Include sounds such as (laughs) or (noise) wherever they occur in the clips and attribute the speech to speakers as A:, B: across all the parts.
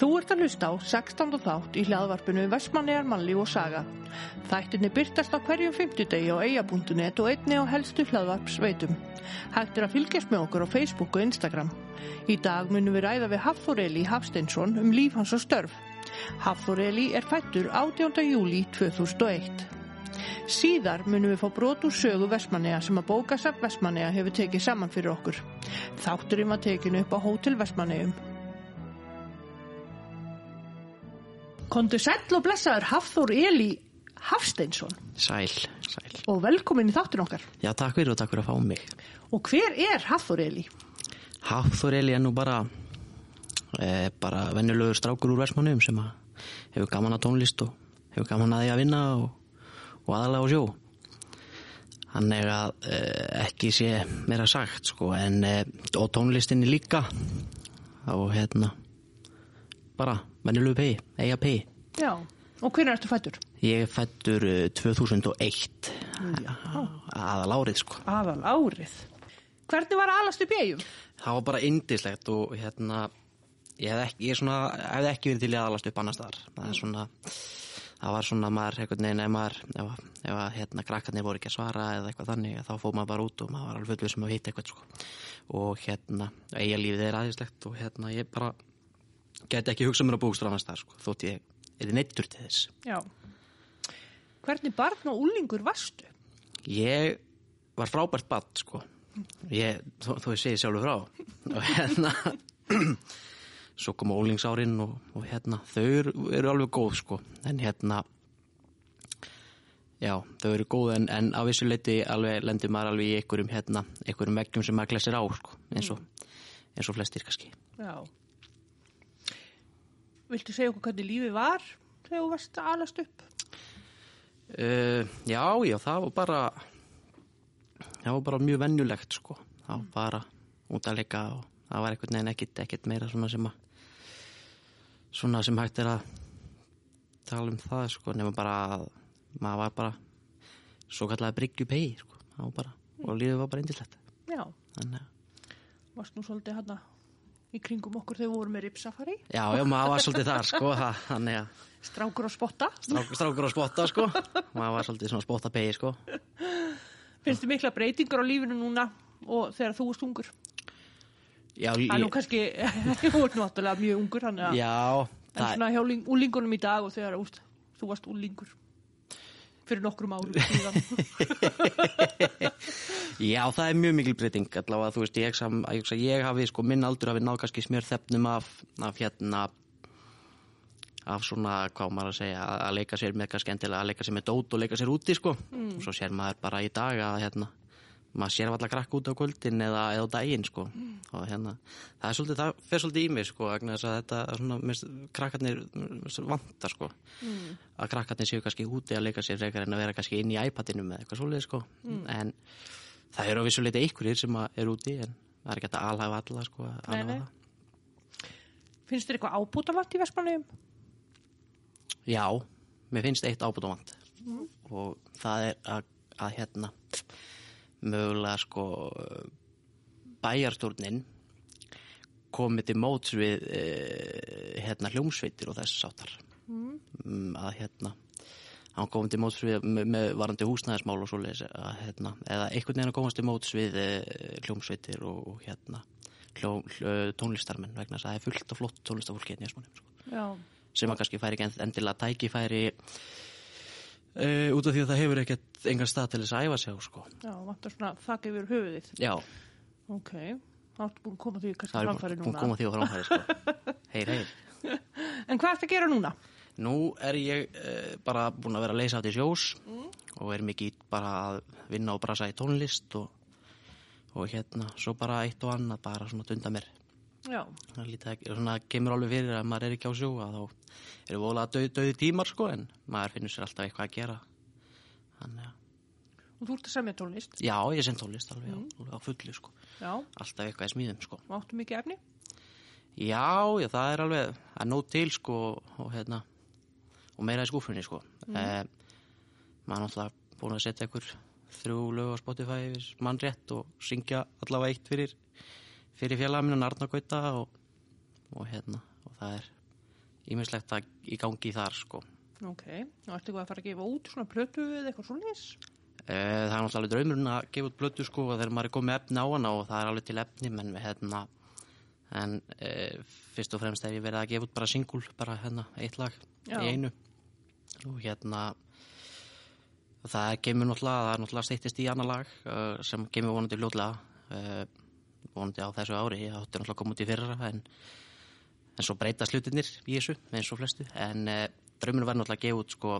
A: Þú ert að hlusta á 16. þátt í hlaðvarpinu Vestmannegar mannlíf og saga. Þættinni byrtast á hverjum 50 degi á eia.net og einni á helstu hlaðvarpsveitum. Hægt er að fylgjast með okkur á Facebook og Instagram. Í dag munum við ræða við Hafþór Eli Hafsteinsson um líf hans og störf. Hafþór Eli er fættur 18. júli 2001. Síðar munum við fá brot úr sögu Vestmanneja sem að bókasafn Vestmanneja hefur tekið saman fyrir okkur. Þátturinn var tekinu upp á Hótel Vestmannejum. Kondur sæll og blessaður Hafþór Eli Hafsteinsson
B: Sæl, sæl.
A: og velkomin í þáttur okkar.
B: Já, takk fyrir og takk fyrir að fá mig.
A: Og hver er Hafþór Eli?
B: Hafþór Eli er nú bara, e, bara venjulegur strákur úr Vestmannum sem hefur gaman að tónlist og hefur gaman að því að vinna og, og aðalega á sjó. Hann er að e, ekki sé meira sagt sko en e, og tónlistinni líka og hérna bara venjulegu pegi, eiga pegi.
A: Já. Og hvernig ertu fættur?
B: Ég fættur e, 2001 aðal árið sko.
A: Aðal árið. Hvernig var að alast upp í eigum?
B: það var bara indislegt og hérna ég hef ekki, ég svona, hef ekki verið til í aðalast upp annars þar það er svona það var svona maður einhvern veginn ef maður ef, ef að hérna krakkarnir voru ekki að svara eða eitthvað þannig þá fóð maður bara út og maður var alveg fullið sem að hitta eitthvað sko. og hérna eiga lífið er aðeinslegt og hérna ég bara geti ekki hugsað mér að bústur annars þar sko, þótt ég er neittur til þess
A: Já. Hvernig barn og úlingur varstu?
B: Ég var frábært badd sko ég, þó, þó ég segi sjálfur frá og hérna (clears throat) svo koma ólingsárin og, og hérna þau eru, eru alveg góð sko en hérna já, þau eru góð en, en á vissu leiti alveg lendir maður alveg í einhverjum hérna, einhverjum veggjum sem maður glesir á sko eins og, eins og flestir kannski
A: Já. Viltu segja okkur hvernig lífið var þegar þú varst að alast upp?
B: Uh, já, já, það var bara það var bara mjög vennjulegt sko, það var bara út að leika og það var einhvern veginn ekkit, ekkit meira svona sem að svona sem hægt er að tala um það sko, nema bara að maður var bara svo kallega bryggju pegi sko, það var bara og lífið var bara indislegt
A: Já.
B: þannig að
A: Varst nú svolítið hann í kringum okkur þegar við vorum með ripsafari?
B: Já, já, maður var svolítið þar, sko, það,
A: Strákur og spotta?
B: strák, strákur á spotta, sko, maður var svolítið svona spotta pegi, sko.
A: Finnst þið mikla breytingar á lífinu núna og þegar þú varst ungur?
B: Já,
A: Það er nú
B: ég,
A: kannski, (laughs) þú ert náttúrulega mjög ungur, að,
B: já,
A: en
B: það,
A: svona hjá ling- úlingunum í dag og þegar úst, þú varst úlingur fyrir nokkrum árum (laughs)
B: já, það er mjög mikil breyting, allavega, þú veist, ég, sam, ég, ég, ég hafi, sko, minn aldur hafi náð kannski smjör þefnum af, af hérna, af svona, hvað maður að segja, að leika sér með kannski endilega að leika sér með dót og leika sér úti, sko, og svo sér maður bara í dag að, hérna, maður sér alltaf krakk út á kvöldin eða, eða á daginn, sko, og hérna, það er svolítið, það fer svolítið í mig, sko, þetta, er svona, mist, krakkarnir mist, vantar, sko, að krakkarnir séu kannski úti að leika sér en að vera kannski inn í iPadinu með eitthvað svolítið, sko, en það eru á vissuleiti einhverjir sem eru úti, en það er ekki að alhafa alla, sko, alhafa.
A: Finnst þér eitthvað ábútavant í Vestmanniðum?
B: Já, mér finnst eitt ábútavand og það er að, að hérna mögulega sko bæjarstjórnin komið til móts við e, hérna hljómsveitir og þess sáttar mm. að hérna hann komið til móts við með, með varandi húsnæðismál og svoleiðis að hérna eða einhvern veginn að komast til móts við e, hljómsveitir og, og hérna hljó, hljó, tónlistarmenn vegna þess að það er fullt og flott tónlistarfólki hérna í Esmanum sko sem að kannski færi ekki end- endilega tækifæri uh, út af því að það hefur ekkert engan stað til þess að æfa sig á sko.
A: Já, vantar svona þakka yfir höfuðið.
B: Já,
A: Ok, þá ertu búin að koma því kannski
B: það er
A: framfæri
B: búin að
A: núna.
B: koma því framfæri sko. (laughs) Heyr, heyr.
A: En hvað ertu að gera núna?
B: Nú er ég uh, bara búin að vera að leysa af til sjós og er mikið bara að vinna og brasa í tónlist og, og hérna, svo bara eitt og annað bara svona dunda mér.
A: Já,
B: Það er kemur alveg fyrir að maður er ekki á sjó að þá eru voðalega döð, döði tímar sko en maður finnur sér alltaf eitthvað að gera. Þannig að
A: og þú ert að semja tónlist.
B: Já, ég sem tónlist alveg, mm. alveg á fullu sko.
A: Já,
B: Alltaf eitthvað í smíðum sko.
A: og áttu mikið efni?
B: Já, já, það er alveg að nót til sko og hérna og meira í skúfunni sko. Mm. Eh, maður er náttúrulega búin að setja ykkur þrjú lög á Spotify mann rétt og syngja allavega eitt fyrir, fyrir félagaminu Narnagauta og, og hérna og það er ímislegt að í gangi þar sko.
A: Ok, og ertu eitthvað að fara að gefa út svona plötu eða eitthvað svona lýs?
B: Eh, Það er náttúrulega draumurinn að gefa út blötu sko og þegar maður er komið efni á hana og það er alveg til efni menn við hérna en e, fyrst og fremst hef ég verið að gefa út bara singul, bara hérna eitt lag
A: Já.
B: í einu og hérna það kemur náttúrulega, það er náttúrulega stýttist í annar lag uh, sem kemur vonandi fljótlega uh, vonandi á þessu ári ég átti náttúrulega að koma út í fyrra en, en svo breyta slutinir í þessu eins og flestu en uh, draumurinn var náttúrulega að gefa út sko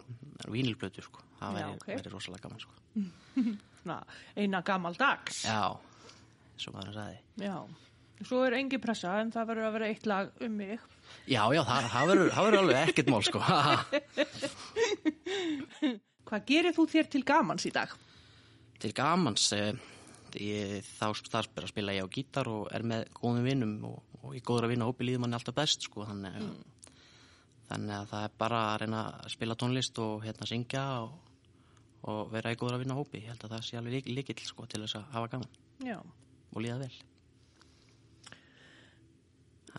B: vínilblötu sko, það væri,
A: ok.
B: væri rosalega gaman sko (laughs)
A: Na, eina gamal dags.
B: Já, eins og maður sagði.
A: Já. Svo er engi pressa en það verður að vera eitt lag um mig.
B: Já, já, það, það verður alveg ekkert mál, sko. (laughs)
A: Hvað gerir þú þér til gamans í dag?
B: Til gamans, eh, ég, þá starfsbyr að spila ég á gítar og er með góðum vinnum og, og í góður að vinna hópi líður manni alltaf best, sko. Þannig, þannig að það er bara að reyna að spila tónlist og hérna syngja og, og vera í góður að vinna hópi. Ég held að það sé alveg lík- líkill, sko, til þess að hafa gaman
A: Já.
B: og líða vel.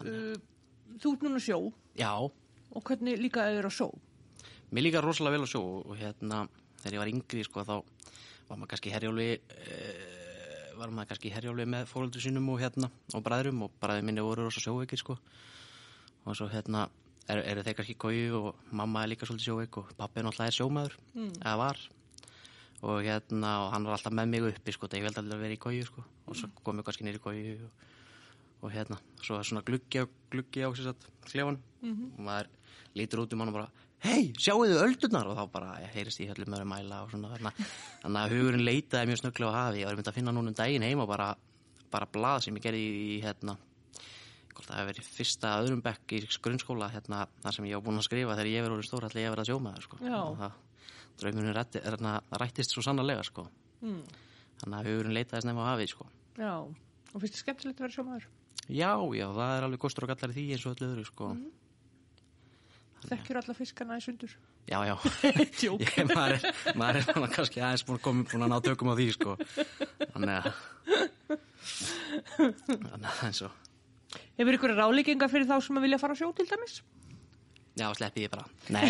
A: Uh, þú ert núna sjó
B: Já,
A: og hvernig líka er á sjó?
B: Mér líka rosalega vel að sjó og hérna þegar ég var yngri sko þá var maður kannski herjóli uh, var maður kannski herjóli með fóröldur sínum og hérna og bræðrum og bræður minni voru rosa sjóveikir sko. Og svo hérna eru er þeir kannski kóju og mamma er líka svolítið sjóveik og pappi er náttúrulega er sjómaður eða var. Og hérna og hann var alltaf með mig uppi sko þegar ég veldi að vera í kóju sko. Og svo kom ég kannski nýri í kóju og, og hérna svo er svona gluggi á, gluggi á sér satt klefan og maður lítur út um hann og bara hei, sjáu þið öldurnar og þá bara ég heyrist í höllum að mæla og svona þarna. þannig að hugurinn leitaði mjög snögglega á hafi ég var myndið að finna núna um daginn heima bara, bara blað sem ég gerði í, hérna hvort það hefur verið fyrsta öðrum bekk í grunnskóla hérna, þar sem ég var búinn að skrifa þegar ég verið orðið stór allir ég verið að sjómaður sko. Og það, draumurinn rætti, rættist svo sannarlega sko.
A: Mm.
B: þannig að hugurinn leitaði snemma á hafi sko.
A: Já. Og finnst þið skemmtilegt að vera sjómaður?
B: já, já, það er alveg kostur og gallar í því eins og öllu öðru sko.
A: Þekkjur alla fiskana í sundur?
B: já, já (laughs) ég, maður er, maður er svona kannski aðeins búin að koma búin að ná tökum á því sko. þannig að þannig að eins og
A: Hefur ykkur ráleikinga fyrir þá sem að vilja fara á sjó til dæmis?
B: Já, sleppi ég bara. Nei.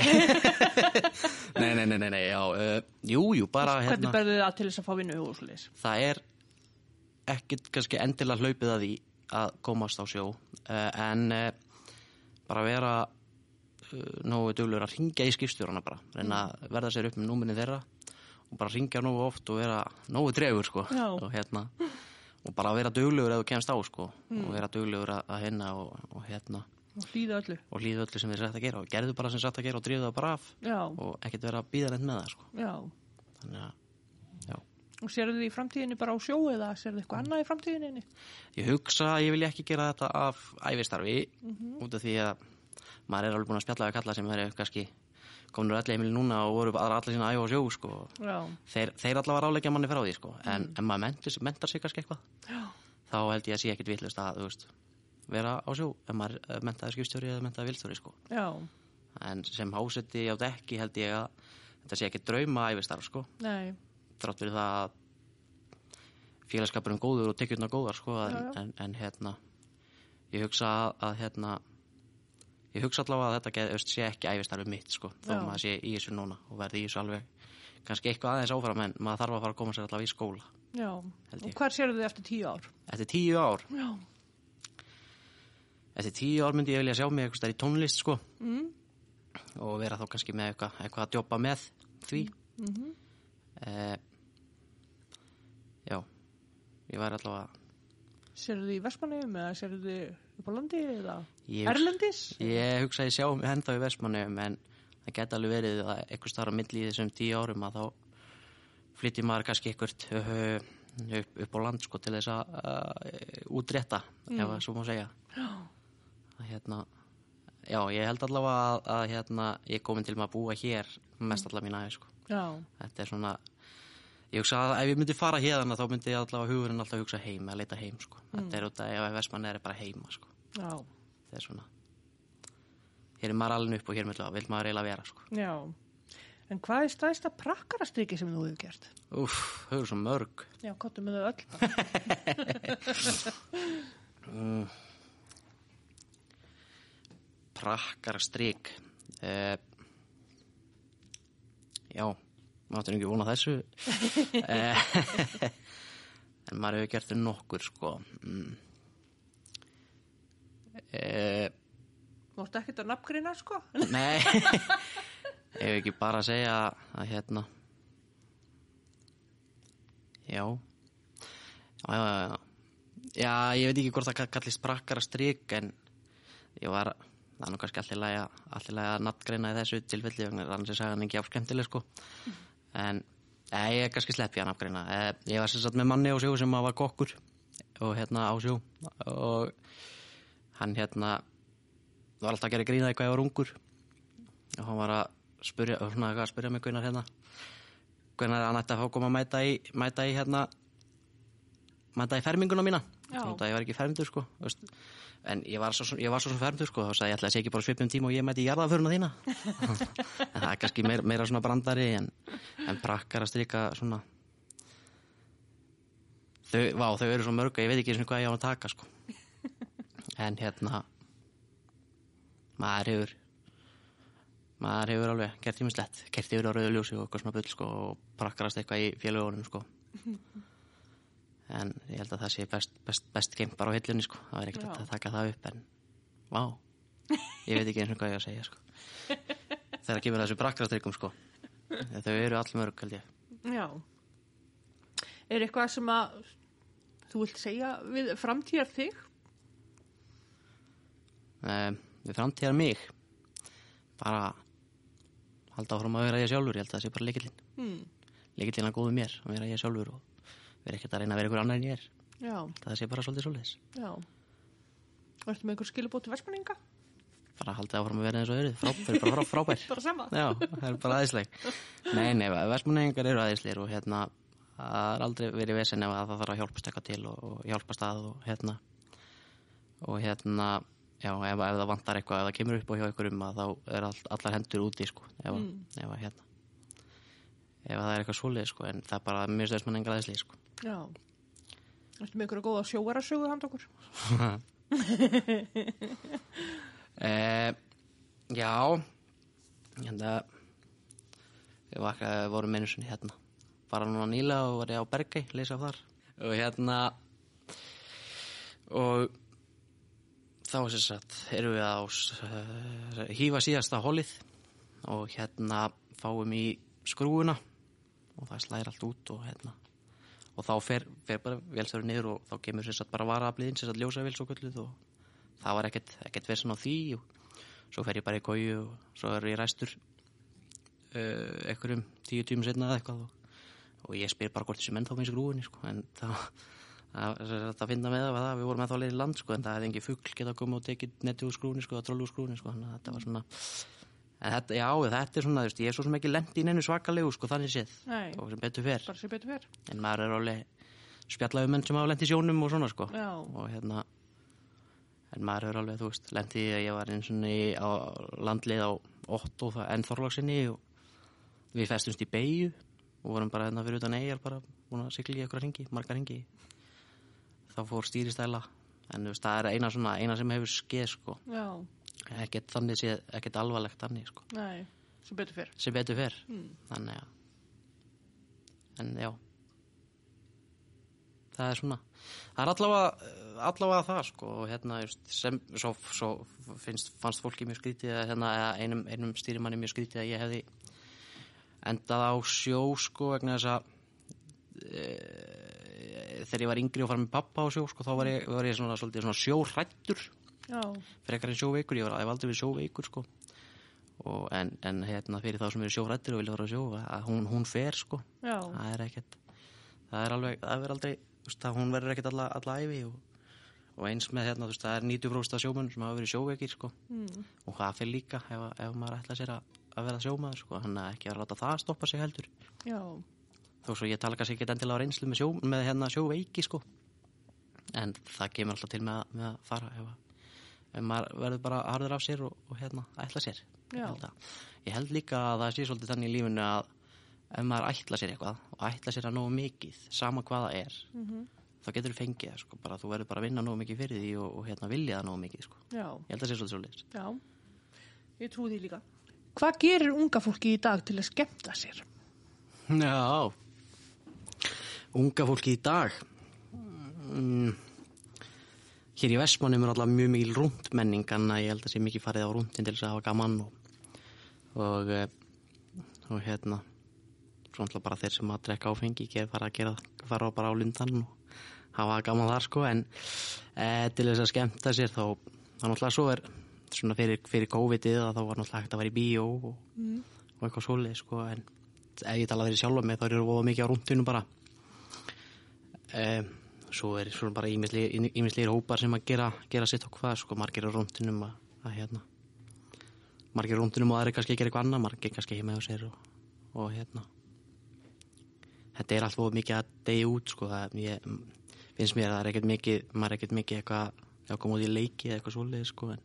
B: (laughs) nei, nei, nei, nei, nei, já. Uh, jú, jú, bara
A: Hvernig
B: hérna.
A: berðu þið að til þess að fá vinnu og svoleiðis?
B: Það er ekkit kannski endilega hlaupið að því að komast á sjó. Uh, en uh, bara vera nógu duglur að ringja í skipstjórana bara. Reyna að verða sér upp með núminni þeirra og bara ringja nógu oft og vera nógu dregur, sko. Og hérna, og bara vera ef þú kemst á, sko. Og vera duglegur að, að hérna og, og hérna
A: Og hlýða öllu?
B: og líða öllu sem þið sætt að gera og gerðu bara sem sætt að gera og dríðu það bara af
A: Já.
B: og ekkert vera neitt með það sko. Þannig að já.
A: Og sérðu þið í framtíðinni bara á sjó eða sérðu þið eitthvað annað í framtíðinni?
B: ég hugsa að ég vil ekki gera þetta af æfistarfi út af því að maður er alveg búin að spjalla við kalla sem eru kannski kominur allir heimili núna og voru bara allir sína æfa á sjó sko. Þeir, þeir allavega ráleikja manni frá því sko. en ef maður mentar, mentar sig kannski eitthvað
A: Já.
B: þá held ég að sé ekkit vitlust að veist, vera á sjó ef maður eh, menntaði skipstjóri eða menntaði vilstjóri sko. En sem hásetti á dekki held ég að þetta sé ekki drauma æfistarf sko. Þrátt fyrir það að félagskapurinn góður og tekjurnar góðar sko, en,
A: já.
B: En, en hérna ég hugsa að hérna ég hugsa allavega að þetta geð, veist, sé ekki æfistarfið mitt sko, þó
A: Já.
B: maður sé í þessu núna og verði í þessu alveg kannski eitthvað aðeins áfram en maður þarf að fara að koma sér allavega í skóla
A: Já. Og
B: ég.
A: hvar sérðu þið eftir tíu ár?
B: eftir tíu ár,
A: Já.
B: eftir tíu ár myndi ég vilja sjá mig eitthvað stær í tónlist sko
A: Mm.
B: og vera þá kannski með eitthvað, eitthvað að djópa með því
A: Mm
B: eh, já ég væri allavega
A: Sérðu þið í Vestmanneum eða sérðu þið upp á landi eða
B: Ég-
A: Erlendis?
B: Ég hugsa að ég sjá henda í Vestmannum en það geti alveg verið að eitthvað starf á milli í þessum tíu árum að þá flyttir maður kannski eitthvað upp, upp á land sko til þess að uh, útrétta ef að svo má segja að, hérna, Já, ég held allavega að, að hérna, ég komin til með að búa hér mest allavega mín aðeins sko.
A: Já.
B: Þetta er svona Ég hugsa að ef ég myndi fara hérna þá myndi ég allavega hugurinn alltaf hugsa heim að leita heim sko. Þetta er út að ef Vestmann er bara heima sko.
A: Já.
B: þetta er svona hér er maður alveg upp og hér með vil maður eiginlega vera sko.
A: Já. En hvað er stæðsta prakkarastriki sem þú hefur gert?
B: Úff, þau eru svo mörg
A: Já, kottum með þau öll. bara. (laughs)
B: prakkara strik uh, já maður ekki vona þessu uh, (laughs) (laughs) en maður hefur gert þau nokkur sko mm. Uh,
A: Þú ert ekkert að nafngrina, sko.
B: nei. (laughs) Ég hef ekki bara að segja að hérna já. Já, já, já. Já, ég veit ekki hvort það kallist prakkara strik en ég var það er nú kannski allir læga að nattgreina í þessu tilfelli annars er sagan ekki áskemtileg sko. En eh, ég er kannski slepp ég að nattgreina eh, ég var sagt með manni á sjó sem var kokkur og hérna á sjó og hann hérna var alltaf að gera grínaði hvað ég var ungur. Og hann var að spyrja, svona, að spyrja mig hvernig hérna hvernig hann ætti að fá koma að mæta í, mæta í hérna mæta í ferminguna mína. Þannig að ég var ekki fermdur sko veist. en ég var svo, ég var svo sem fermdur sko þá sagði ég ætla að segja ekki bara svipum tíma og ég mæti í jarðaföruna þína. (laughs) En það er kannski meira, meira svona brandari en, en prakkar að strika svona. Þau, vá, þau eru svo mörg að ég veit ekki einu sinni hvað ég á að taka sko en hérna maður hefur maður hefur alveg gert tímislegt kert yfir á rauðu ljósi og eitthvað svona bull sko og prakkarast eitthvað í félagunum sko. (laughs) En ég held að það sé best, best, best geimt bara á hillunni sko. Það er ekkert hægt að taka það upp en vá, ég veit ekki eins og hvað ég að segja sko. (laughs) Þegar kemur að þessu prakkarastrykkum sko. Þau eru allmörg held ég.
A: Já. Er eitthvað sem að þú vilt segja við framtíðar þig?
B: Um, við framtíðar mig bara halda áfram að vera ég sjálfur ég held að það sé bara leikillin
A: Hmm.
B: leikillin að góðu mér að vera ég sjálfur og vera ekkert að reyna að vera ykkur annar en ég er
A: Já,
B: það sé bara svolítið svolítið
A: já. Ertu með einhver skilubóti versmanninga?
B: bara haldið áfram að vera eins og öðru frá, fyrir bara frá, frábær (laughs)
A: Bara sama.
B: já, það er bara aðeinsleg nei, nei, vestmanningar eru aðeinslegir og hérna það er aldrei verið vesen ef að það þarf að hjálpast eitthvað til og, og hjálpast að og hérna og hérna já, ef, ef það vantar eitthvað, ef það kemur upp á hjá um að þá er all, allar hendur úti sko, ef, mm. ef að hérna ef að það er eitthvað svolítið sko, en það er bara mjög stöðsmanningar aðeinslegir sko
A: Já. Ertu með einhverja góða sjóarasögu hand okkur? (laughs)
B: Eh, já hérna við var, eh, vorum einu sinni hérna bara núna nýla og var ég á Bergei leysa þar og hérna og þá sagt erum við á uh, hýfa síðasta holið og hérna fáum í skrúuna og það slæðir allt út og hérna. Og þá fer, fer bara vélstjóri niður og þá kemur sagt bara varaafliðin sem sagt ljósavél svo kölluð og það var ekkert, ekkert verið á því og svo fer ég bara í kóju og svo er ég ræstur uh, einhverjum tíu tímum setna eða eitthvað og, og ég spyr bara hvort þessi menn þá finnst grúinni sko, en það það er hægt að finna með það, við vorum með þá leiðin land sko, en það hefði engin fugl geta komið og tekið netti úr skrúni sko, að trollu úr skrúni sko, þannig að þetta var svona en þetta, já, þetta er svona, þú veist, ég er svo sem ekki lendi í neinu svakalegu sko, þannig séð
A: Nei.
B: og sem betur fer,
A: sér betur fyrr.
B: en maður er alveg spjallaðu menn sem hafa lendi í sjónum og svona sko
A: Já.
B: og hérna en maður hefur alveg, þú veist, lendi í að ég var eins og í á landlið á Otto það enn Þorlagsinni og við festumst í Beiju og vorum bara hérna fyrir utan eigjar bara búin að sigla í eitthvað ringi, margar ringi þá fór stýristæla en veist, það er eina svona, eina sem hefur skeð sko, ekkert þannig séð, ekkert alvarlegt þannig sko,
A: Nei. Sér betur fyrr.
B: sem betur fer
A: Mm.
B: þannig að en já það er svona það er allavega, allavega það sko og hérna just, sem, svo, svo finnst, fannst fólki mjög skrítið að hérna, einum, einum stýrimanni mjög skrítið að ég hefði endað á sjó sko vegna þess að e, þegar ég var yngri og fara með pappa á sjó sko þá var ég, var ég svona, svolítið svona sjórættur frekar en sjóveikur, ég var ég hef aldrei verið sjóveikur sko. Og en, en hérna fyrir þá sem eru sjórættir og vilja fara á sjó að hún, hún fer sko. Það er ekkert það er alveg, það er aldrei veist, það, hún verður ekkert alla, alla æfi og, og eins með hérna, veist, það er 90% af sjómönnum sem hafa verið sjóveikir sko.
A: Mm.
B: og það fyrir líka ef, ef maður ætla sér að, að vera sjómaður sko, hann er ekki að láta það stoppa sig heldur.
A: Já.
B: Þó svo ég tala kannski ekki endilega á reynslu með, sjó, með hérna sjóveiki sko en það kemur alltaf til með, að- með að fara ef, að- ef maður verður bara harður af sér og, og hérna ætla sér
A: Já.
B: ég ég held líka að það sé svolítið þannig í lífinu að ef maður ætla sér eitthvað og ætla sér að nógu mikið sama hvað það er
A: Mhm.
B: þá getur þú fengið það sko, bara, þú verður bara að vinna nógu mikið fyrir því og, og hérna vilja það nógu mikið sko.
A: Já.
B: ég held að það sé svolítið svolítið
A: Já. Ég trúi því líka. Hvað gerir unga fólki í dag til að skemmta sér?
B: Já, unga fólki í dag. Mm. Hér í Vestmannum er alltaf mjög mikil rúndmenning en ég held að það sé mikið farið á rúndin til þess að hafa gaman og, og, eh, og hérna, alltaf bara þeir sem að drekka áfengi ger, fara að gera, fara bara á lundan og hafa gaman þar sko en e, til þess að skemmta sér þá, þá náttúrulega svo er svona fyrir, fyrir COVID-ið að þá var náttúrulega hægt að vera í bíó og, og eitthvað svolítið sko en ef ég tala þeirri sjálf með þá eru það mikið á rúndinu bara um, svo er svona bara ímisleir hópar sem að gera, gera sitt og hvað sko margir á rúndinum að, að hérna margir á rúndinum og er kannski að gera eitthvað annað margir kannski heima á sér og, og hérna þetta er alltaf mikið að degi út sko það ég, finnst mér að það er ekkert mikið maður er ekkert mikið eitthvað að koma út í leiki eða eitthvað svolítið sko en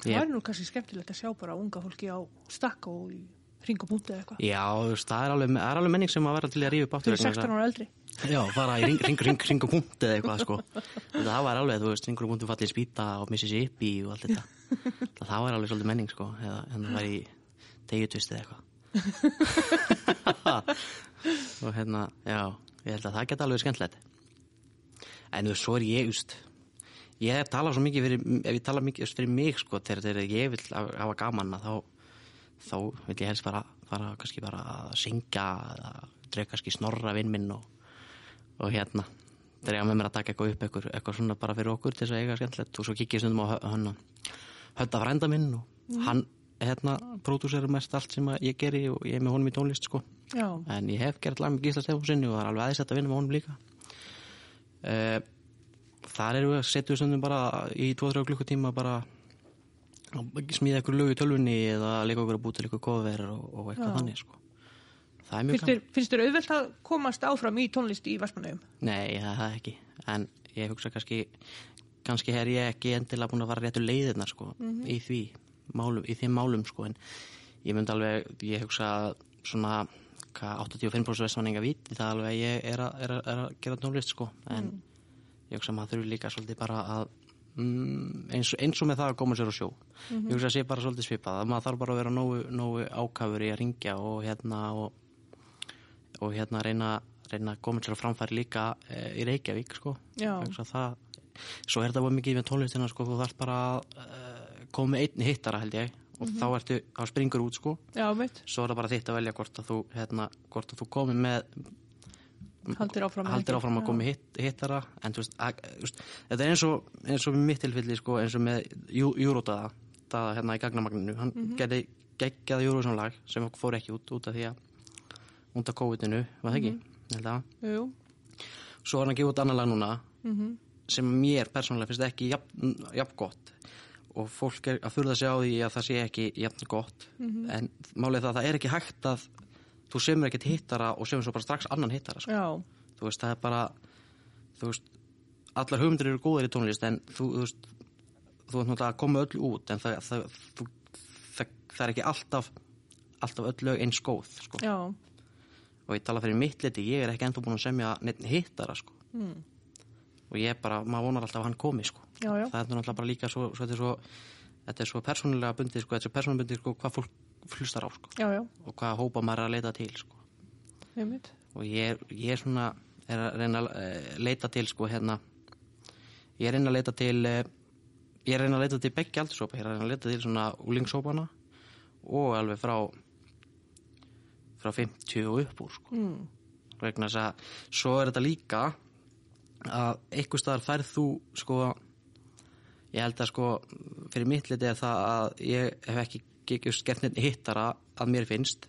A: Það er nú kannski skemmtilegt að sjá bara unga fólki á stakka og í ringumúti eða eitthvað.
B: Já, þú það er alveg, er alveg menning sem að vera til að rífa upp aftur
A: eru 16 ára eldri.
B: Já, fara í ring, ring, ring, ring og punkt eða eitthvað sko. Það var alveg, þú veist, ringur og punktu fallið spýta og Mississippi og allt þetta. Það var alveg svolítið menning sko, eða en það var í degjutust eða eitthvað. (laughs) og hérna, já, ég held að það geta alveg skemmtilegt. En þú veist, svo er ég, just, ég hef talað svo mikið fyrir, ef ég tala mikið fyrir mig sko, þegar, ég vil hafa gaman að þá, þá vil ég helst bara, fara kannski bara að syngja eða drega kannski snorra vinn minn og og hérna dreja með mér að taka eitthvað upp eitthvað, eitthvað svona bara fyrir okkur til þess að eiga skemmtilegt. Og svo kikið ég stundum á hann hönda frænda minn og hann hérna pródúserir mest allt sem ég geri og ég er með honum í tónlist sko.
A: Já.
B: en ég hef gert lag með Gísla Stefánsinni og það er alveg aðeins að vinna með honum líka. Uh, þar eru við setjum við stundum bara í 2-3 klukkutíma bara að smíða eitthvað lög í tölvunni eða leika okkur að búta eitthvað kofver og, og eitthvað
A: Já.
B: þannig sko það er mjög
A: þér, finnst þér auðvelt að komast áfram í tónlist í Vestmannaugum?
B: Nei, það er ekki. En ég hugsa kannski kannski er ég ekki endilega búin að fara réttu leiðirnar sko, í því málum, í þeim málum sko, en ég myndi alveg, ég hugsa svona hvað 85% vestmanninga viti það alveg ég er að, er að, er að gera tónlist sko, en ég hugsa að maður þurfi líka svolítið bara að mm, eins, eins og með það að koma sér á sjó. Ég hugsa að sé bara svolítið svipað að maður þarf bara að vera nógu, nógu ákafur í að ringja og hérna og og hérna reyna, reyna að koma sér að framfæri líka e, í Reykjavík sko. Það, svo er þetta bara mikið með tónlistina sko, þú þarf bara að e, koma með einn hittara held ég. Og þá ertu, þá springur út sko.
A: Já,
B: svo er það bara þitt að velja hvort að þú hérna, hvort að þú komi með
A: Haldir áfram.
B: haldir áfram að koma með hitt, hittara. En þú veist, að, veist þetta er eins og, eins og mitt tilfelli sko, eins og með Jú- Júrótaða það hérna í gagnamagninu, hann mm -hmm. gerði geggjaða Júrósamlag sem fór ekki út út af því að af COVID-inu, var það ekki? Að
A: Já. Jú.
B: svo er hann að gefa út annar lag núna
A: Mm
B: sem mér persónulega finnst ekki jafn, jafn gott og fólk er að furða sig á því að það sé ekki jafn gott en málið það að það er ekki hægt að þú semur ekkert hittara og semur svo bara strax annan hittara sko. Þú veist, það er bara þú veist, allar hugmyndir eru góðir í tónlist en þú, þú veist þú veist náttúrulega að koma öll út en það, það, það, það er ekki alltaf alltaf öll lög eins góð sko.
A: Já.
B: Og ég tala fyrir mitt liti, ég er ekki ennþá búin að semja neitt hittara sko.
A: Mm.
B: og ég bara, maður vonar alltaf að hann komi sko.
A: Já, já.
B: það er náttúrulega bara líka svo, svo, þetta er svo þetta er svo persónulega bundið sko, þetta er svo persónulega bundið sko, hvað fólk hlustar á sko,
A: Já,
B: og hvað hópa maður er að leita til sko.
A: Ég mitt.
B: og ég, er- ég er svona er að reyna að eh, leita til sko, hérna, ég er að reyna að leita til eh, ég er að reyna að leita til begge aldursópa, ég er að reyna að leita til svona úlingshópana og alveg frá frá 50 og upp úr sko.
A: Mm.
B: vegna þess að svo er þetta líka að einhver staðar færð þú sko ég held að sko fyrir mitt liti er það að ég hef ekki skert neitt hittara að mér finnst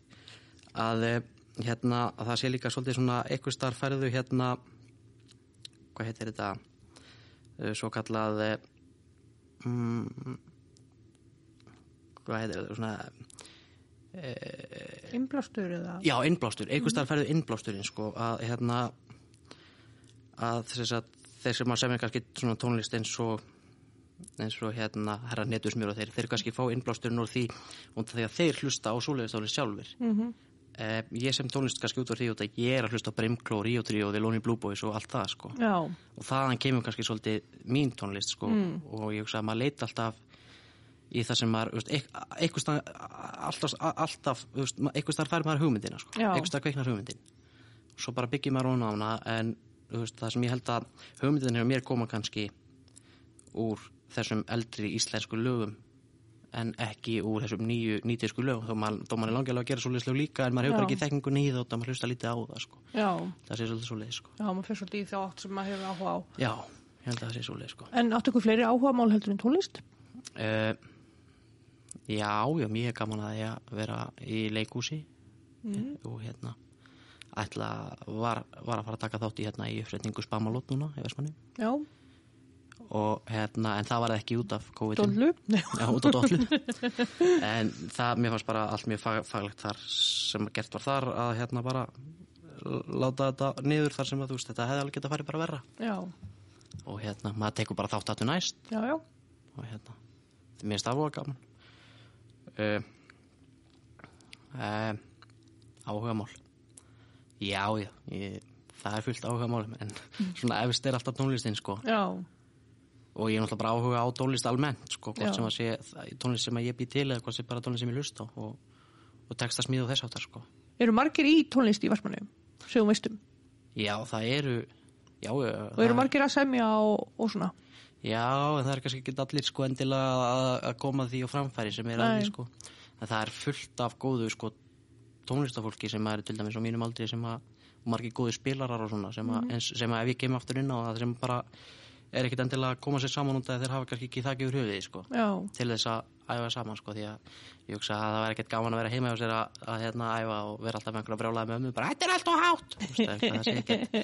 B: að eh, hérna að það sé líka svolítið svona einhver staðar færðu hérna hvað heitir þetta Eh, svo kallað eh, mm, hvað heitir þetta svona
A: Innblástur eða?
B: Já, innblástur, einhvers staðar færðu innblásturinn sko, að hérna að þess að þeir sem að semja kannski svona tónlist eins og eins og hérna herra netusmjör og þeir, þeir kannski fá innblásturinn úr því og að þeir hlusta á svoleiðistónlist sjálfur
A: Mm
B: eh, ég sem tónlist kannski út úr því út að ég er að hlusta á Brimkló, Rio Trio, The Lonely Blue Boys og allt það sko
A: Já.
B: og þaðan kemur kannski svolítið mín tónlist sko
A: Mm.
B: og ég hugsa að maður leita alltaf í það sem maður, einhvers stað alltaf, alltaf einhvers staðar fær maður hugmyndina, sko, einhvers staðar kveiknar hugmyndin. Svo bara byggir maður hún á hana en veist, það sem ég held að hugmyndin hefur mér koma kannski úr þessum eldri íslensku lögum en ekki úr þessum nýju nýtísku lögum, þó maður, maður er langilega að gera svolítið slög líka en maður hefur bara ekki þekkingu nýð og það maður hlusta lítið á það, sko. Það sé svolítið svolítið, sko.
A: Já, maður fyrir svolítið í þá átt sem maður hefur áhuga á.
B: já, ég held að það sé svolítið, sko.
A: En áttu ykkur fleiri áhuga mál heldur en tónlist?
B: Uh, já, já, mér er gaman að ég að vera í leikúsi og hérna ætla, var, var að fara að taka þátt í hérna í uppsetningu Spamalót núna í Vestmanni
A: Já,
B: og hérna, en það var ekki út af COVID
A: dóllu? Nei,
B: Já, út á dollu. (laughs) En það, mér fannst bara allt mjög fag, faglegt þar sem gert var þar að hérna bara láta þetta niður þar sem að þú veist þetta hefði alveg getað farið bara verra.
A: Já,
B: og hérna, maður tekur bara þátt aftur næst.
A: Já, já.
B: og hérna mér finnst það voða gaman uh, áhugamál já, já ég, það er fullt áhugamál en svona efst er alltaf tónlistin sko
A: Já,
B: og ég er náttúrulega bara áhuga á tónlist almennt sko, hvort
A: Já.
B: sem að sé tónlist sem ég bý til eða hvort sem bara tónlist sem ég lust á og, og texta smíð og þess áttar sko
A: eru margir í tónlist í Vestmanni? Segum veistum.
B: já, það eru já,
A: Og eru margir að semja og, og svona?
B: Já, en það er kannski ekki allir sko endilega að, að koma því á framfæri sem er að
A: Nei.
B: því sko. En það er fullt af góðu sko tónlistafólki sem er til dæmis á mínum aldri sem að og margir góðu spilarar og svona sem, að, eins, sem að ef ég kem aftur inn á það sem bara er ekkit endilega að koma sér saman út að þeir hafa kannski ekki þakki yfir höfuðið sko
A: Já,
B: til þess að æfa saman sko því að ég hugsa að það væri ekkert gaman að vera heima hjá sér að, að hérna æfa og vera alltaf með einhverja brjálaði með ömmu bara þetta er allt og hátt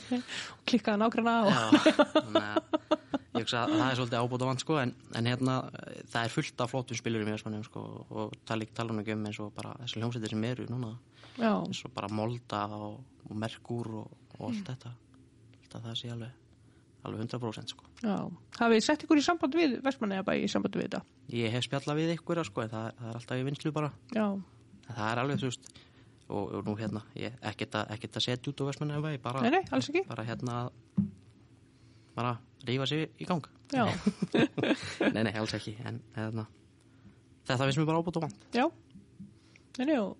B: (laughs)
A: klikkaði nágranna og...
B: Já, ég hugsa að það er svolítið ábúta vant sko en, en hérna það er fullt af flottum spilurum í Vestmannum sko og tala ekki tala um ekki um eins og bara þessi hljómsveitir sem eru núna
A: Já,
B: eins og bara Molda og, og Merkur og, og allt þetta allt að það sé alveg alveg 100% sko.
A: Hafið þið sett ykkur í samband við Vestmanni eða bara í samband við þetta?
B: ég hef spjallað við ykkur sko en það, það er alltaf í vinslu bara
A: Já,
B: það er alveg þú veist og, og nú hérna, ég ekkert að, setja út á Vestmanni bara,
A: nei, nei, alls ekki.
B: bara hérna bara rífa sig í gang
A: Já, (laughs)
B: nei, nei, alls ekki en hérna, þetta finnst mér bara ábútt og vant
A: já. Nei, og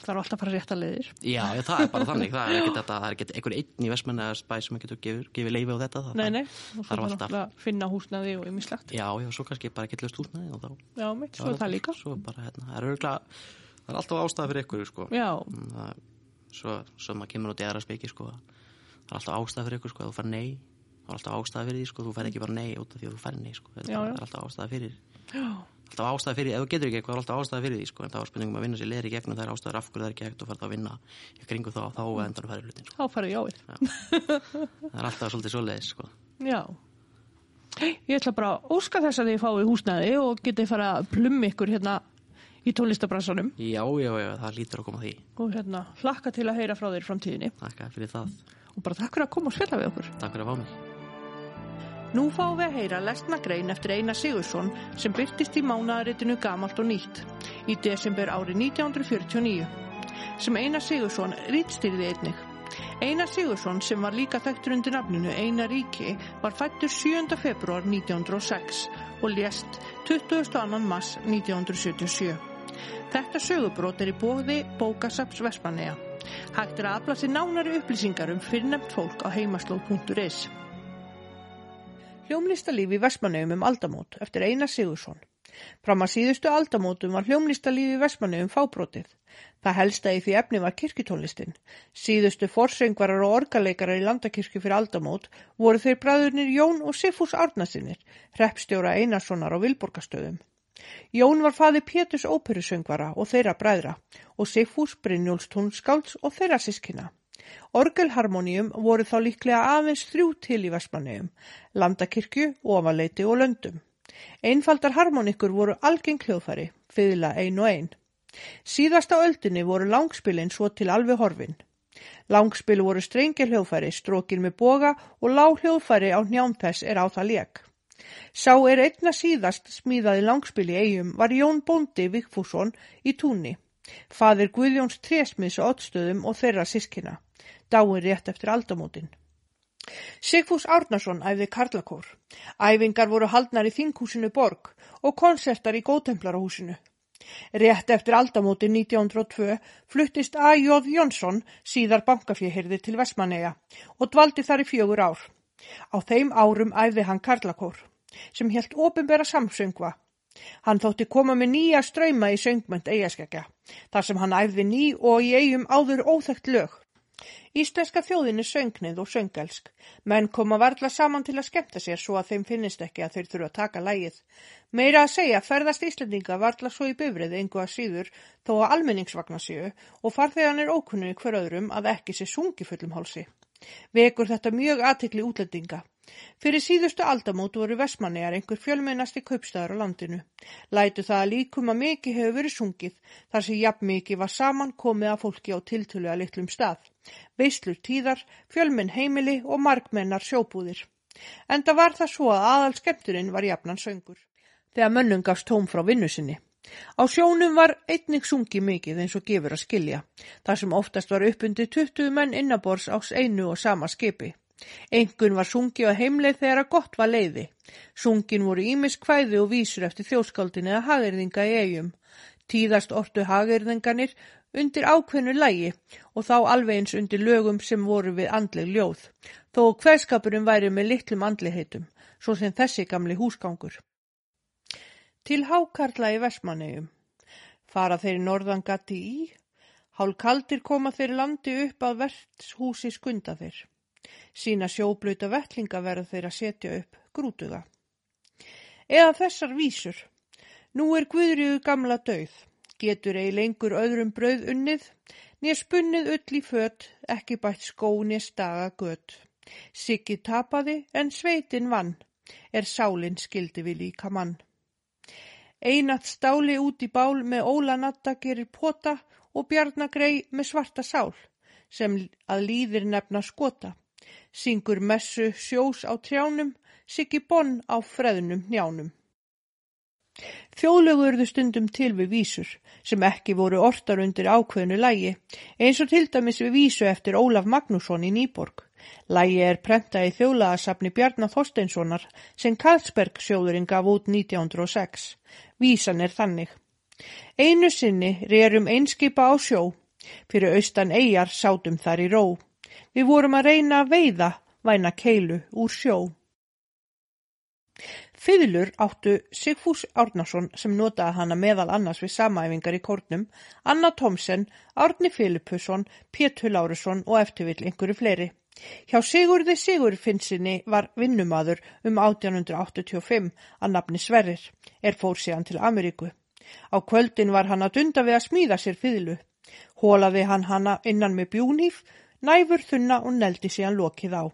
A: það er alltaf að fara rétt að leiðir.
B: já, já, það er bara þannig, það er ekkert það er ekkert einhver einn í Vestmanni eða spæ sem getur gefið, gefið leifi á þetta það,
A: Nei, nei, og
B: það
A: svo
B: er
A: þarf
B: alltaf
A: finna húsnaði og ymmislegt.
B: já, já, svo kannski bara ekkert löst húsnaði þá
A: Já, mitt, svo er það líka.
B: svo bara, hérna, það er örgulega það er alltaf ástæða fyrir ykkur, sko
A: Já,
B: Mm, það, svo, svo maður kemur út í aðra speiki sko, það er alltaf ástæða fyrir ykkur sko, þú fær nei, það er alltaf ástæða fyrir því sko, þú fær ekki bara nei út af því að þú fær nei sko,
A: já.
B: er alltaf ástæða fyrir alltaf ástæða fyrir, ef þú getur ekki eitthvað er alltaf ástæða fyrir því sko, en það var spurningum að vinna sér leðri í gegnum það er ástæður af hverju það er ekki hægt og farið að vinna í kringu þá, þá mm. endan færi hlutin sko.
A: þá farið jáið.
B: það er alltaf svolítið svoleiðis sko.
A: Já. Ég ætla bara að óska þess að þið fáið húsnaði og getið fara að plummi ykkur hérna í tónlistabransanum
B: já, já, já, það lítur að koma því
A: og hérna hlakka til að heyra frá þér framtíðinni
B: takk fyrir það,
A: og bara takk fyrir að koma og spila við okkur.
B: takk fyrir að fá mig
A: Nú fáum við að heyra lesna grein eftir Einar Sigursson sem byrtist í mánaðaritinu Gamalt og nýtt í desember árið 1949 sem Einar Sigursson rítstýrði einnig. Einar Sigursson sem var líka þekktur undir nafninu Einar Ríki var fættur 7. februar 1906 og lést 22. mars 1977. Þetta sögubrót er í bóði bókasaps Vespanea. Hægt er að afla sér nánari upplýsingar um fyrrnemt fólk á heimaslóð.is. Hljómlistalíf í Vestmanneum um aldamót eftir Einar Sigursson. Fram að síðustu aldamótum var hljómlistalíf í Vestmanneum fábrótið. Það helsta í því efni var kirkjutónlistin. Síðustu forsöngvarar og orgaleikarar í landakirkju fyrir aldamót voru þeir bræðurnir Jón og Sifús Árnasinnir, hreppstjóra Einarssonar á Vilborgastöðum. Jón var faði Péturs óperusöngvara og þeirra bræðra og Sifús Brynjóls tónskáls og þeirra sískina. Orgelharmoníum voru þá líklega aðeins þrjú til í Vestmanneum, landakirkju, ofaleiti og löndum. Einfaldar harmonikur voru algeng hljóðfæri, fyðla ein og ein. Síðasta öldinni voru langspilin svo til alveg horfin. Langspil voru strengir hljóðfæri, strókir með boga og lág hljóðfæri á njám þess er á það lék. Sá er einna síðast smíðaði langspil í eigum var Jón Bóndi Vigfússon í túnni. Fadir Guðjóns trésmiðs og ottstöðum og þeirra sískina. Dáin rétt eftir aldamótin. Sigfús Árnason æfði Karlakór. Æfingar voru haldnar í Þinghúsinu Borg og konsertar í Góðtemplarahúsinu. Rétt eftir aldamóti 1902 fluttist A.J. Jónsson síðar bankafjöhyrði til Vestmanneja og dvaldi þar í fjögur ár. Á þeim árum æfði hann Karlakór sem helt ofinbera samsöngva. Hann þótti koma með nýja ströyma í söngmönd eigaskekja þar sem hann æfði ný og í eigum áður óþægt lög. Íslenska þjóðin er söngnið og söngelsk, menn koma varla saman til að skemmta sér svo að þeim finnist ekki að þeir þurfa að taka lægið. Meira að segja ferðast Íslandinga varla svo í bifrið engu að síður þó að almenningsvagna séu og farþegan er ókunnið hver öðrum að ekki sé sungi fullum hálsi. Vekur þetta mjög aðtikli útlendinga. Fyrir síðustu aldamót voru Vestmannegar einhver fjölmennasti kaupstæðar á landinu. Lætu það að líkum að mikið hefur verið sungið þar sem jafn mikið var saman komið að fólki á tiltölu að litlum stað. Veislur tíðar, fjölmenn heimili og markmennar sjóbúðir. Enda var það svo að aðal skemmturinn var jafnan söngur. Þegar mönnum gafst tóm frá vinnu sinni. Á sjónum var einnig sungi mikið eins og gefur að skilja, þar sem oftast var uppundi 20 menn innabors ás einu og sama skipi. Engun var sungi á heimleið þegar að gott var leiði. Sungin voru ímis kvæði og vísur eftir þjóskaldin eða hagirðinga í eigum. Tíðast ortu hagirðinganir undir ákveðnu lægi og þá alveg eins undir lögum sem voru við andleg ljóð. Þó hverskapurinn væri með litlum andligheitum, svo sem þessi gamli húsgangur. Til hákarla í Vestmannegjum. Fara þeir norðan gatti í. Hálf kaldir koma þeir landi upp að verðshúsi skunda þeir. Sína sjóblöta vettlinga verða þeir að setja upp grútuga. Eða þessar vísur. Nú er Guðriðu gamla döið. Getur ei lengur öðrum brauð unnið, nér spunnið öll í fött, ekki bætt skóni staga gött. Siggi tapaði en sveitin vann, er sálinn skildi við líka mann. Einat stáli út í bál með ólanatta gerir pota og bjarnagrei með svarta sál, sem að líðir nefna skota syngur messu sjós á trjánum, siggi bonn á freðnum njánum. Þjóðlögu urðu stundum til við vísur sem ekki voru ortar undir ákveðinu lægi eins og til dæmis við vísu eftir Ólaf Magnússon í Nýborg. Lægi er prenta í þjóðlagasafni Bjarnar Þorsteinssonar sem Karlsberg sjóðurinn gaf út 1906. Vísan er þannig. Einu sinni rerum einskipa á sjó, fyrir austan eigjar sátum þar í ró. Við vorum að reyna að veiða væna keilu úr sjó. Fyðlur áttu Sigfús Árnason sem notaði hana meðal annars við samæfingar í kórnum, Anna Tomsen, Árni Filipusson, Pétur Lárusson og eftirvill einhverju fleiri. Hjá Sigurði Sigurfinnsinni var vinnumadur um 1885 að nafni Sverrir, er fór síðan til Ameríku. Á kvöldin var hann að dunda við að smíða sér fyðlu. Hólaði hann hanna innan með bjúnýf Næfur þunna og neldi síðan lokið á.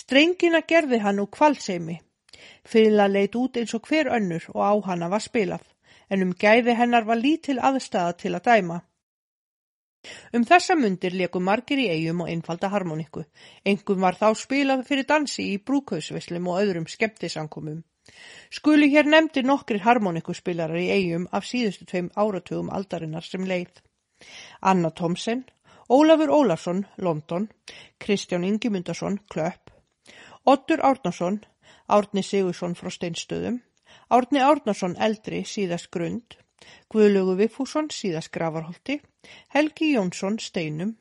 A: Strengina gerði hann úr kvalseimi. Fyrirla leit út eins og hver önnur og á hana var spilað, en um gæði hennar var lítil aðstæða til að dæma. Um þessa mundir leku margir í eigum og einfalda harmoníku. Engum var þá spilað fyrir dansi í brúkausvislum og öðrum skemmtisankomum. Skuli hér nefndi nokkrir harmoníkuspilarar í eigum af síðustu tveim áratugum aldarinnar sem leið. Anna Thomsen, Ólafur Ólafsson, London, Kristján Ingimundarsson, Klöpp, Ottur Árnarsson, Árni Sigursson frá Steinstöðum, Árni Árnarsson eldri síðast grund, Guðlögu Viffússon síðast gravarholti, Helgi Jónsson Steinum,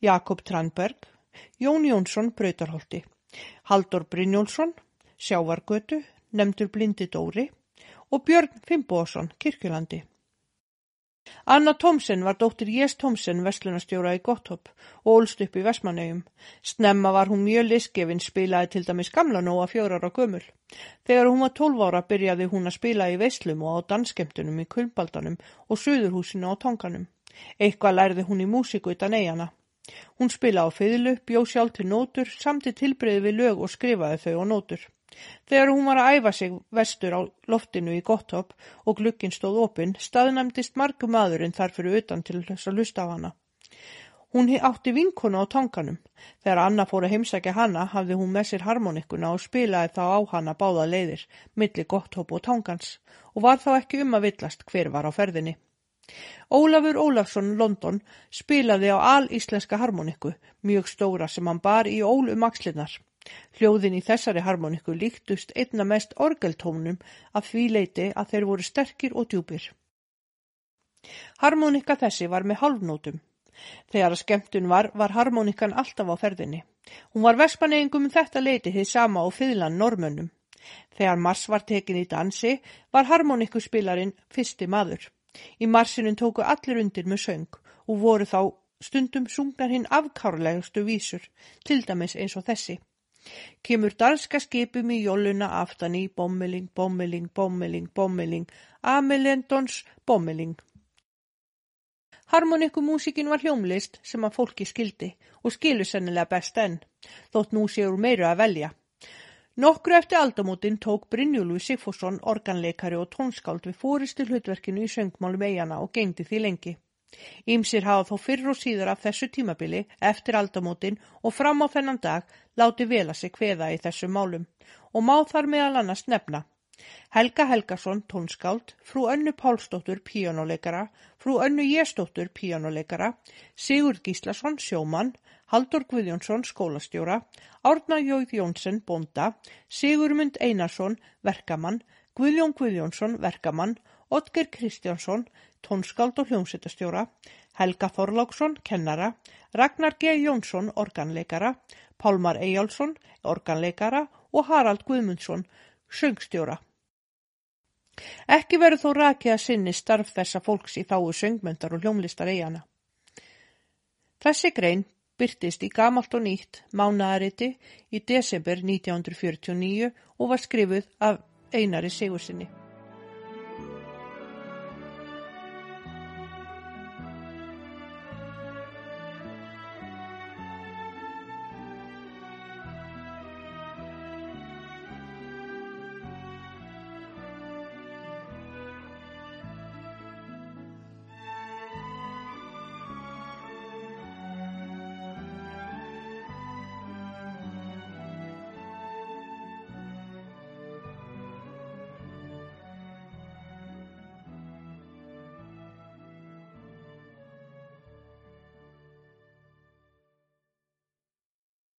A: Jakob Tranberg, Jón Jónsson Brautarholti, Haldur Brynjólfsson, Sjávargötu, nefndur Blindi Dóri og Björn Fimboðsson, Kirkjulandi. Anna Thomsen var dóttir Jés Thomsen vestlunarstjóra í Gotthopp og ólst upp í Vestmannegjum. Snemma var hún mjög liskefinn, spilaði til dæmis gamla nóa fjórar á gömul. Þegar hún var tólv ára byrjaði hún að spila í Vestlum og á danskemtunum í Kulbaldanum og Suðurhúsinu á Tonganum. Eitthvað lærði hún í músiku utan eigana. Hún spila á feyðlu, bjó sjálf til nótur, samti tilbreyði við lög og skrifaði þau á nótur. Þegar hún var að æfa sig vestur á loftinu í Gotthopp og glukkinn stóð opinn, staðnæmdist margum maðurinn þar fyrir utan til þess að lusta á hana. Hún átti vinkonu á tanganum. Þegar Anna fór að heimsækja hana hafði hún með sér harmonikuna og spilaði þá á hana báða leiðir, milli Gotthopp og tangans og var þá ekki um að villast hver var á ferðinni. Ólafur Ólafsson London spilaði á al-íslenska harmoniku, mjög stóra sem hann bar í ól um axlinnar. Hljóðin í þessari harmoníku líktust einna mest orgeltónum af því leiti að þeir voru sterkir og djúpir. Harmoníka þessi var með halvnótum. Þegar að skemmtun var, var harmoníkan alltaf á ferðinni. Hún var vespaneyingum um þetta leiti þið sama á fyðlan normönnum. Þegar Mars var tekin í dansi var harmoníkuspilarinn fyrsti maður. Í Marsinun tóku allir undir með söng og voru þá stundum sungnar hinn afkárlegustu vísur, til dæmis eins og þessi. Kemur danska skipum í jóluna aftan í bommeling, bommeling, bommeling, bommeling, amelendons bommeling. Harmonikumúsikin var hljómlist sem að fólki skildi og skilu sennilega best enn, þótt nú séur meiru að velja. Nokkru eftir aldamótin tók Brynjúlu Sigfússon organleikari og tónskáld við fóristu hlutverkinu í söngmálum eigana og gengdi því lengi. Ímsir hafa þó fyrr og síður af þessu tímabili eftir aldamótin og fram á þennan dag láti vel að sig hveða í þessu málum. Og má þar meðal annars nefna Helga Helgason tónskáld, frú Önnu Pálsdóttur píjónuleikara, frú Önnu Jésdóttur píjónuleikara, Sigurd Gíslason sjómann, Haldur Guðjónsson skólastjóra, Árna Jóð Jónsson bonda, Sigurmund Einarsson verkamann, Guðjón Guðjónsson verkamann, Otger Kristjánsson tónskáld og hljómsveitastjóra, Helga Þorláksson kennara, Ragnar G. Jónsson organleikara, Pálmar Eyjálsson organleikara og Harald Guðmundsson söngstjóra. Ekki verður þó rakið að sinni starf þessa fólks í þáu söngmyndar og hljómlistar eigana. Þessi grein byrtist í gamalt og nýtt mánaðariti í desember 1949 og var skrifuð af Einari Sigursinni.